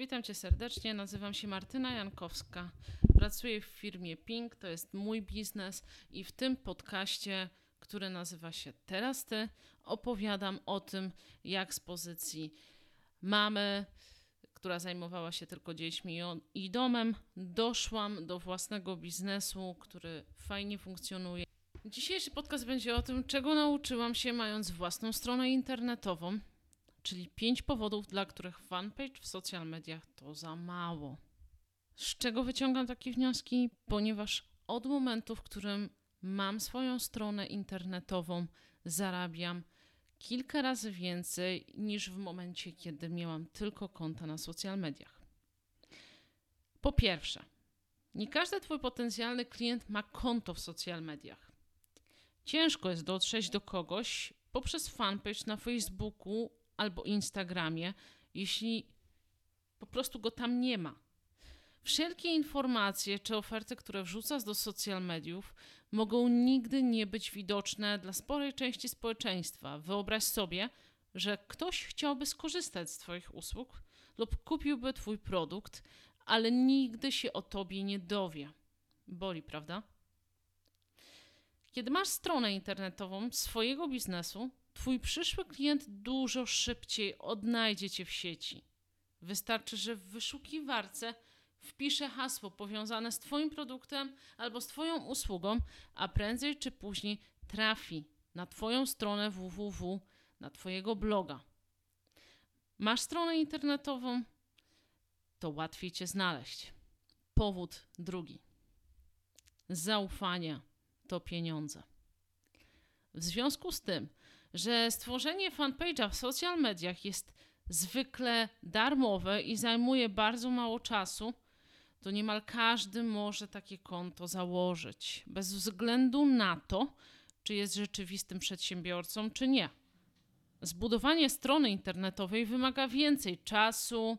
Witam Cię serdecznie, nazywam się Martyna Jankowska. Pracuję w firmie Pink, to jest mój biznes i w tym podcaście, który nazywa się Teraz Ty, opowiadam o tym, jak z pozycji mamy, która zajmowała się tylko dziećmi i domem, doszłam do własnego biznesu, który fajnie funkcjonuje. Dzisiejszy podcast będzie o tym, czego nauczyłam się mając własną stronę internetową, czyli pięć powodów, dla których fanpage w social mediach to za mało. Z czego wyciągam takie wnioski? Ponieważ od momentu, w którym mam swoją stronę internetową, zarabiam kilka razy więcej niż w momencie, kiedy miałam tylko konta na social mediach. Po pierwsze, nie każdy Twój potencjalny klient ma konto w social mediach. Ciężko jest dotrzeć do kogoś poprzez fanpage na Facebooku albo Instagramie, jeśli po prostu go tam nie ma. Wszelkie informacje czy oferty, które wrzucasz do social mediów, mogą nigdy nie być widoczne dla sporej części społeczeństwa. Wyobraź sobie, że ktoś chciałby skorzystać z Twoich usług lub kupiłby Twój produkt, ale nigdy się o Tobie nie dowie. Boli, prawda? Kiedy masz stronę internetową swojego biznesu, Twój przyszły klient dużo szybciej odnajdzie Cię w sieci. Wystarczy, że w wyszukiwarce wpisze hasło powiązane z Twoim produktem albo z Twoją usługą, a prędzej czy później trafi na Twoją stronę www, na Twojego bloga. Masz stronę internetową? To łatwiej Cię znaleźć. Powód drugi. Zaufanie to pieniądze. W związku z tym, że stworzenie fanpage'a w social mediach jest zwykle darmowe i zajmuje bardzo mało czasu, to niemal każdy może takie konto założyć, bez względu na to, czy jest rzeczywistym przedsiębiorcą, czy nie. Zbudowanie strony internetowej wymaga więcej czasu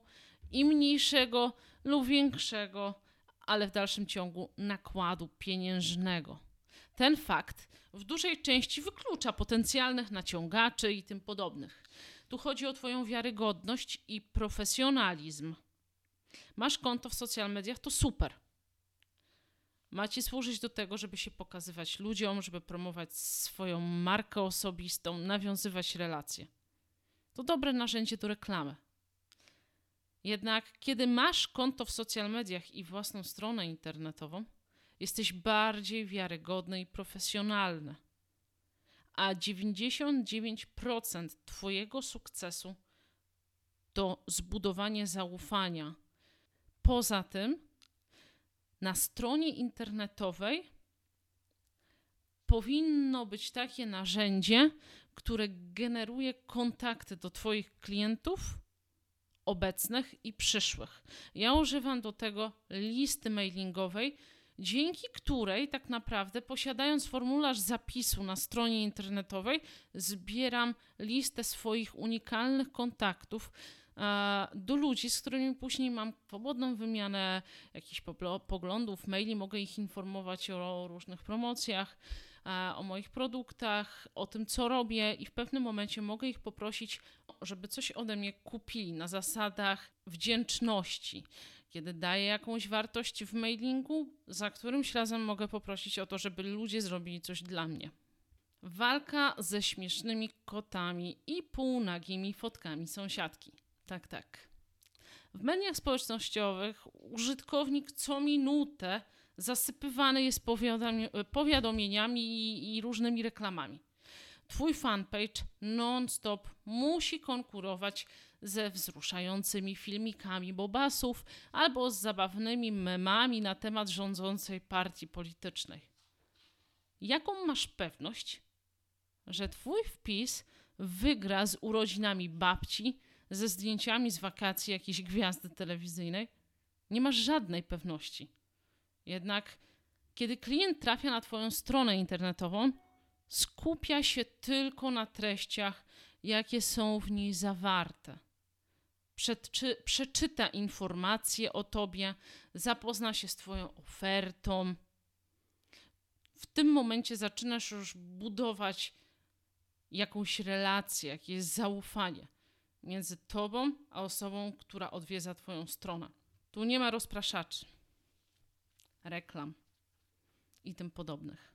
i mniejszego lub większego, ale w dalszym ciągu nakładu pieniężnego. Ten fakt w dużej części wyklucza potencjalnych naciągaczy i tym podobnych. Tu chodzi o Twoją wiarygodność i profesjonalizm. Masz konto w social mediach, to super. Macie służyć do tego, żeby się pokazywać ludziom, żeby promować swoją markę osobistą, nawiązywać relacje. To dobre narzędzie do reklamy. Jednak kiedy masz konto w social mediach i własną stronę internetową, jesteś bardziej wiarygodny i profesjonalny. A 99% Twojego sukcesu to zbudowanie zaufania. Poza tym, na stronie internetowej powinno być takie narzędzie, które generuje kontakty do Twoich klientów obecnych i przyszłych. Ja używam do tego listy mailingowej, dzięki której tak naprawdę posiadając formularz zapisu na stronie internetowej, zbieram listę swoich unikalnych kontaktów e, do ludzi, z którymi później mam swobodną wymianę jakichś poglądów, maili, mogę ich informować o różnych promocjach, e, o moich produktach, o tym, co robię, i w pewnym momencie mogę ich poprosić, żeby coś ode mnie kupili na zasadach wdzięczności kiedy daję jakąś wartość w mailingu, za którymś razem mogę poprosić o to, żeby ludzie zrobili coś dla mnie. Walka ze śmiesznymi kotami i półnagimi fotkami sąsiadki. Tak, tak. W mediach społecznościowych użytkownik co minutę zasypywany jest powiadomieniami i, i różnymi reklamami. Twój fanpage non-stop musi konkurować ze wzruszającymi filmikami bobasów albo z zabawnymi memami na temat rządzącej partii politycznej. Jaką masz pewność, że Twój wpis wygra z urodzinami babci, ze zdjęciami z wakacji jakiejś gwiazdy telewizyjnej? Nie masz żadnej pewności. Jednak, kiedy klient trafia na Twoją stronę internetową, skupia się tylko na treściach, jakie są w niej zawarte przeczy, przeczyta informacje o tobie, zapozna się z Twoją ofertą. W tym momencie zaczynasz już budować jakąś relację, jakieś zaufanie. między tobą a osobą, która odwiedza twoją stronę. Tu nie ma rozpraszaczy, reklam i tym podobnych.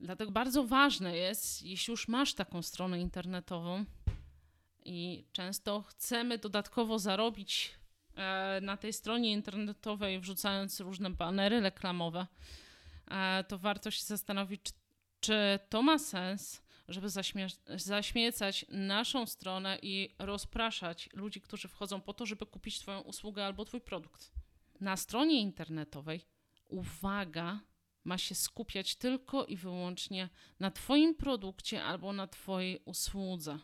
Dlatego bardzo ważne jest, jeśli już masz taką stronę internetową i często chcemy dodatkowo zarobić e, na tej stronie internetowej, wrzucając różne banery reklamowe, e, to warto się zastanowić, czy, to ma sens, żeby zaśmie- zaśmiecać naszą stronę i rozpraszać ludzi, którzy wchodzą po to, żeby kupić Twoją usługę albo Twój produkt. Na stronie internetowej uwaga ma się skupiać tylko i wyłącznie na Twoim produkcie albo na Twojej usłudze.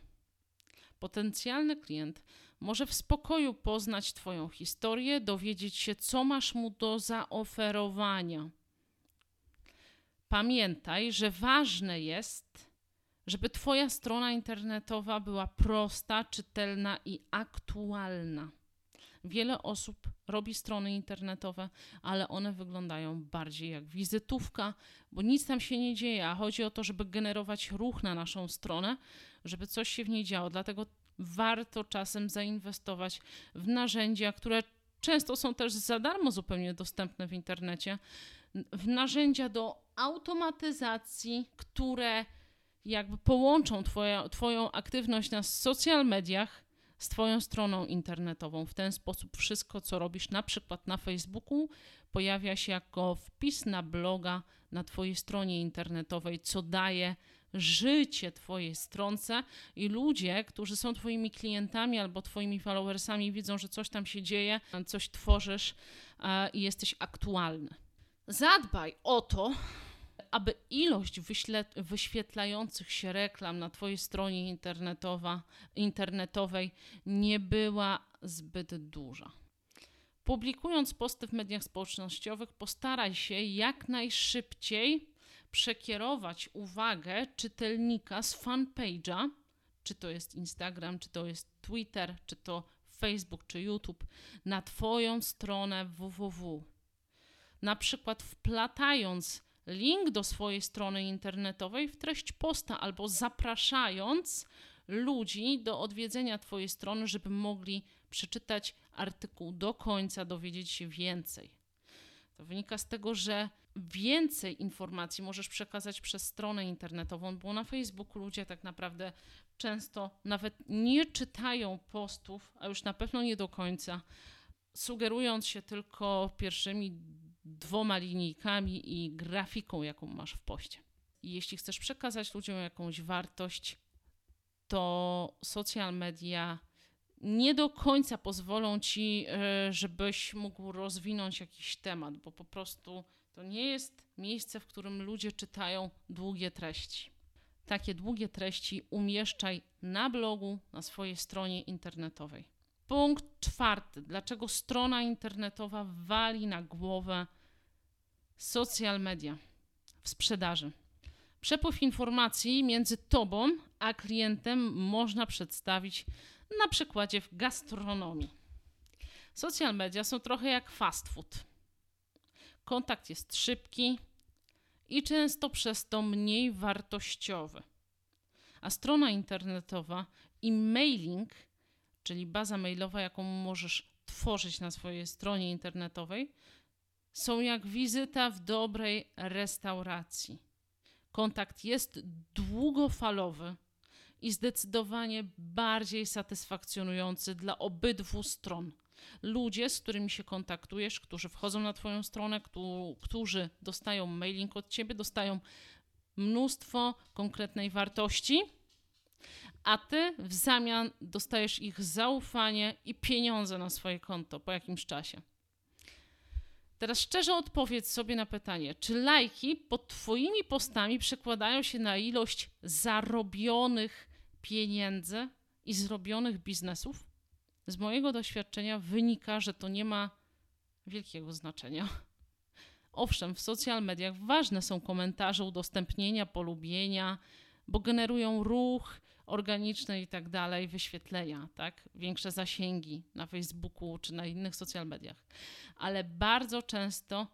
Potencjalny klient może w spokoju poznać Twoją historię, dowiedzieć się, co masz mu do zaoferowania. Pamiętaj, że ważne jest, żeby Twoja strona internetowa była prosta, czytelna i aktualna. Wiele osób robi strony internetowe, ale one wyglądają bardziej jak wizytówka, bo nic tam się nie dzieje, a chodzi o to, żeby generować ruch na naszą stronę, żeby coś się w niej działo. Dlatego warto czasem zainwestować w narzędzia, które często są też za darmo zupełnie dostępne w internecie, w narzędzia do automatyzacji, które jakby połączą Twoją aktywność na social mediach z Twoją stroną internetową. W ten sposób wszystko, co robisz na przykład na Facebooku, pojawia się jako wpis na bloga na Twojej stronie internetowej, co daje życie Twojej stronce i ludzie, którzy są Twoimi klientami albo Twoimi followersami, widzą, że coś tam się dzieje, coś tworzysz i jesteś aktualny. Zadbaj o to, aby ilość wyświetlających się reklam na Twojej stronie internetowa, internetowej nie była zbyt duża. Publikując posty w mediach społecznościowych, postaraj się jak najszybciej przekierować uwagę czytelnika z fanpage'a, czy to jest Instagram, czy to jest Twitter, czy to Facebook, czy YouTube, na Twoją stronę www. Na przykład wplatając link do swojej strony internetowej w treść posta albo zapraszając ludzi do odwiedzenia Twojej strony, żeby mogli przeczytać artykuł do końca, dowiedzieć się więcej. To wynika z tego, że więcej informacji możesz przekazać przez stronę internetową, bo na Facebooku ludzie tak naprawdę często nawet nie czytają postów, a już na pewno nie do końca, sugerując się tylko pierwszymi dwoma linijkami i grafiką, jaką masz w poście. I jeśli chcesz przekazać ludziom jakąś wartość, to social media nie do końca pozwolą ci, e, żebyś mógł rozwinąć jakiś temat, bo po prostu to nie jest miejsce, w którym ludzie czytają długie treści. Takie długie treści umieszczaj na blogu, na swojej stronie internetowej. Punkt czwarty. Dlaczego strona internetowa wali na głowę social media w sprzedaży? Przepływ informacji między tobą a klientem można przedstawić na przykładzie w gastronomii. Social media są trochę jak fast food. Kontakt jest szybki i często przez to mniej wartościowy. A strona internetowa i mailing, czyli baza mailowa, jaką możesz tworzyć na swojej stronie internetowej, są jak wizyta w dobrej restauracji. Kontakt jest długofalowy i zdecydowanie bardziej satysfakcjonujący dla obydwu stron. Ludzie, z którymi się kontaktujesz, którzy wchodzą na Twoją stronę, którzy dostają mailing od Ciebie, dostają mnóstwo konkretnej wartości, a Ty w zamian dostajesz ich zaufanie i pieniądze na swoje konto po jakimś czasie. Teraz szczerze odpowiedz sobie na pytanie, czy lajki pod Twoimi postami przekładają się na ilość zarobionych pieniędzy i zrobionych biznesów? Z mojego doświadczenia wynika, że to nie ma wielkiego znaczenia. Owszem, w social mediach ważne są komentarze, udostępnienia, polubienia, bo generują ruch organiczny i tak dalej, wyświetlenia, tak? Większe zasięgi na Facebooku czy na innych social mediach. Ale bardzo często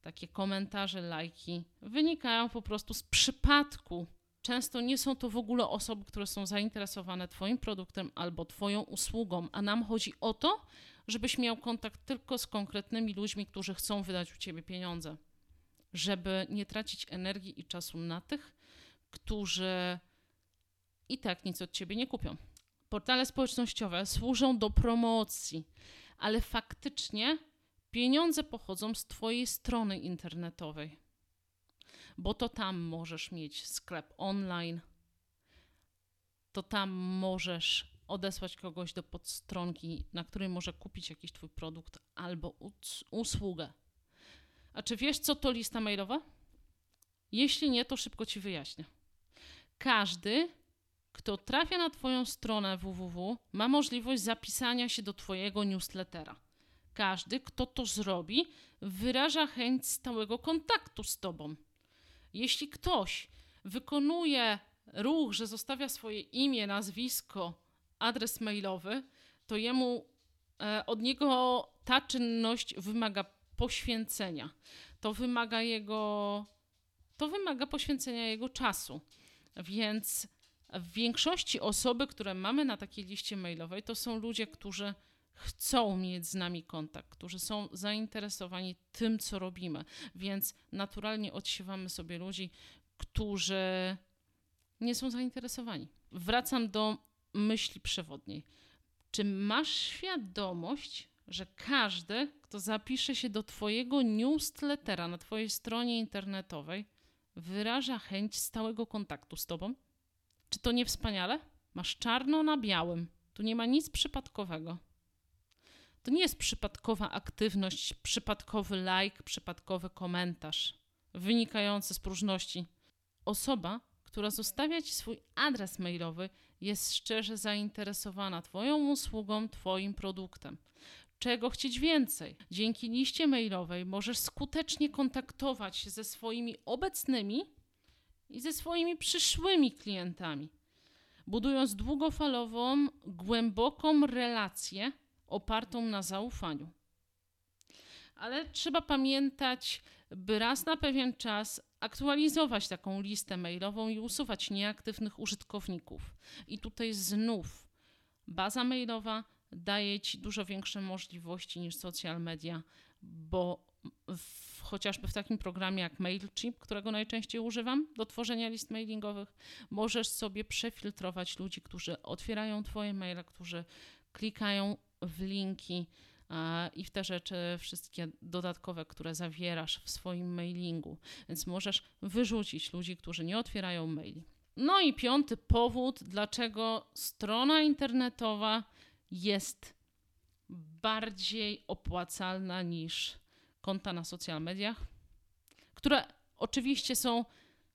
takie komentarze, lajki wynikają po prostu z przypadku Często nie są to w ogóle osoby, które są zainteresowane Twoim produktem albo Twoją usługą, a nam chodzi o to, żebyś miał kontakt tylko z konkretnymi ludźmi, którzy chcą wydać u Ciebie pieniądze, żeby nie tracić energii i czasu na tych, którzy i tak nic od Ciebie nie kupią. Portale społecznościowe służą do promocji, ale faktycznie pieniądze pochodzą z Twojej strony internetowej, bo to tam możesz mieć sklep online, to tam możesz odesłać kogoś do podstronki, na której może kupić jakiś Twój produkt albo usługę. A czy wiesz, co to lista mailowa? Jeśli nie, to szybko Ci wyjaśnię. Każdy, kto trafia na Twoją stronę www, ma możliwość zapisania się do Twojego newslettera. Każdy, kto to zrobi, wyraża chęć stałego kontaktu z Tobą. Jeśli ktoś wykonuje ruch, że zostawia swoje imię, nazwisko, adres mailowy, to jemu e, od niego ta czynność wymaga poświęcenia. To wymaga jego to wymaga poświęcenia jego czasu. Więc w większości osoby, które mamy na takiej liście mailowej, to są ludzie, którzy chcą mieć z nami kontakt, którzy są zainteresowani tym, co robimy. Więc naturalnie odsiewamy sobie ludzi, którzy nie są zainteresowani. Wracam do myśli przewodniej. Czy masz świadomość, że każdy, kto zapisze się do Twojego newslettera na Twojej stronie internetowej, wyraża chęć stałego kontaktu z Tobą? Czy to nie wspaniale? Masz czarno na białym. Tu nie ma nic przypadkowego. To nie jest przypadkowa aktywność, przypadkowy like, przypadkowy komentarz wynikający z próżności. Osoba, która zostawia Ci swój adres mailowy, jest szczerze zainteresowana Twoją usługą, Twoim produktem. Czego chcieć więcej? Dzięki liście mailowej możesz skutecznie kontaktować się ze swoimi obecnymi i ze swoimi przyszłymi klientami, budując długofalową, głęboką relację opartą na zaufaniu. Ale trzeba pamiętać, by raz na pewien czas aktualizować taką listę mailową i usuwać nieaktywnych użytkowników. I tutaj znów baza mailowa daje Ci dużo większe możliwości niż social media, bo w, chociażby w takim programie jak MailChimp, którego najczęściej używam do tworzenia list mailingowych, możesz sobie przefiltrować ludzi, którzy otwierają Twoje maile, którzy klikają w linki i w te rzeczy wszystkie dodatkowe, które zawierasz w swoim mailingu. Więc możesz wyrzucić ludzi, którzy nie otwierają maili. No i piąty powód, dlaczego strona internetowa jest bardziej opłacalna niż konta na social mediach, które oczywiście są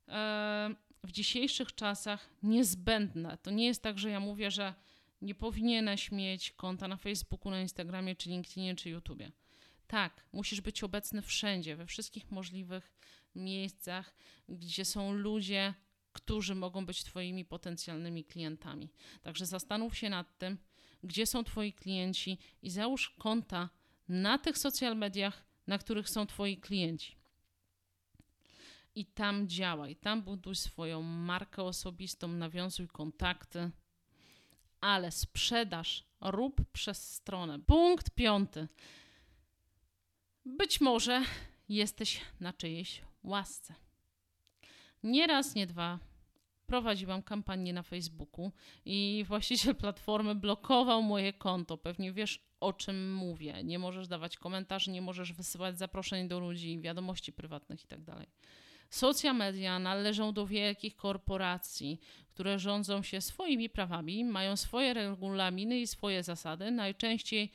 e, w dzisiejszych czasach niezbędne. To nie jest tak, że ja mówię, że nie powinieneś mieć konta na Facebooku, na Instagramie, czy LinkedInie, czy YouTubie. Tak, musisz być obecny wszędzie, we wszystkich możliwych miejscach, gdzie są ludzie, którzy mogą być Twoimi potencjalnymi klientami. Także zastanów się nad tym, gdzie są Twoi klienci i załóż konta na tych social mediach, na których są Twoi klienci. I tam działaj, tam buduj swoją markę osobistą, nawiązuj kontakty, ale sprzedaż rób przez stronę. Punkt piąty. Być może jesteś na czyjejś łasce. Nie raz, nie dwa prowadziłam kampanię na Facebooku i właściciel platformy blokował moje konto. Pewnie wiesz o czym mówię. Nie możesz dawać komentarzy, nie możesz wysyłać zaproszeń do ludzi, wiadomości prywatnych itd. Tak Social media należą do wielkich korporacji, które rządzą się swoimi prawami, mają swoje regulaminy i swoje zasady. Najczęściej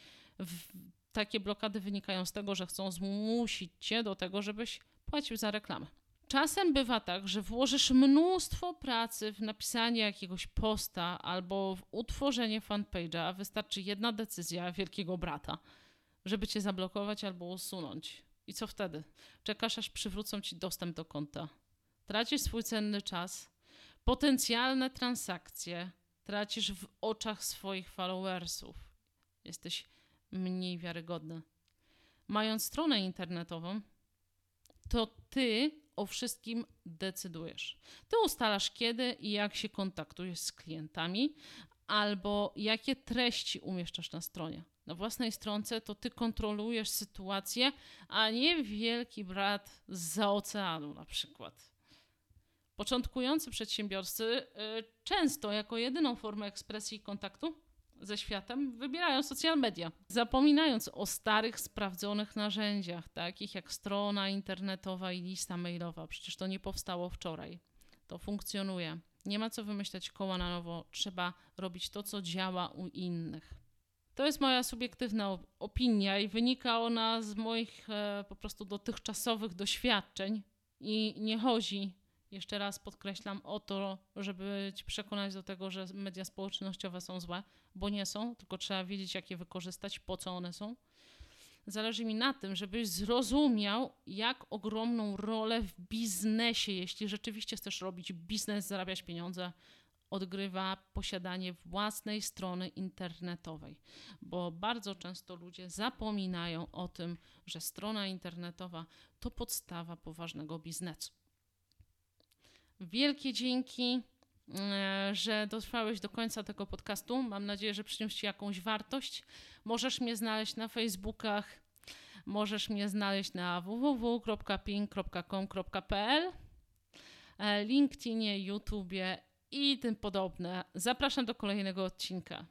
takie blokady wynikają z tego, że chcą zmusić cię do tego, żebyś płacił za reklamę. Czasem bywa tak, że włożysz mnóstwo pracy w napisanie jakiegoś posta albo w utworzenie fanpage'a, a wystarczy jedna decyzja wielkiego brata, żeby cię zablokować albo usunąć. I co wtedy? Czekasz, aż przywrócą ci dostęp do konta. Tracisz swój cenny czas, potencjalne transakcje, tracisz w oczach swoich followersów. Jesteś mniej wiarygodny. Mając stronę internetową, to ty o wszystkim decydujesz. Ty ustalasz kiedy i jak się kontaktujesz z klientami, albo jakie treści umieszczasz na stronie. Na własnej stronce to ty kontrolujesz sytuację, a nie wielki brat z oceanu na przykład. Początkujący przedsiębiorcy y, często jako jedyną formę ekspresji i kontaktu ze światem wybierają social media, zapominając o starych, sprawdzonych narzędziach, takich jak strona internetowa i lista mailowa. Przecież to nie powstało wczoraj. To funkcjonuje. Nie ma co wymyślać koła na nowo, trzeba robić to, co działa u innych. To jest moja subiektywna opinia i wynika ona z moich e, po prostu dotychczasowych doświadczeń i nie chodzi jeszcze raz podkreślam o to, żeby ci przekonać do tego, że media społecznościowe są złe, bo nie są, tylko trzeba wiedzieć, jak je wykorzystać, po co one są. Zależy mi na tym, żebyś zrozumiał, jak ogromną rolę w biznesie, jeśli rzeczywiście chcesz robić biznes, zarabiać pieniądze, odgrywa posiadanie własnej strony internetowej, bo bardzo często ludzie zapominają o tym, że strona internetowa to podstawa poważnego biznesu. Wielkie dzięki, e, że dotrwałeś do końca tego podcastu. Mam nadzieję, że przyniósł Ci jakąś wartość. Możesz mnie znaleźć na Facebookach, możesz mnie znaleźć na www.ping.com.pl, e, LinkedInie, YouTubie i tym podobne. Zapraszam do kolejnego odcinka.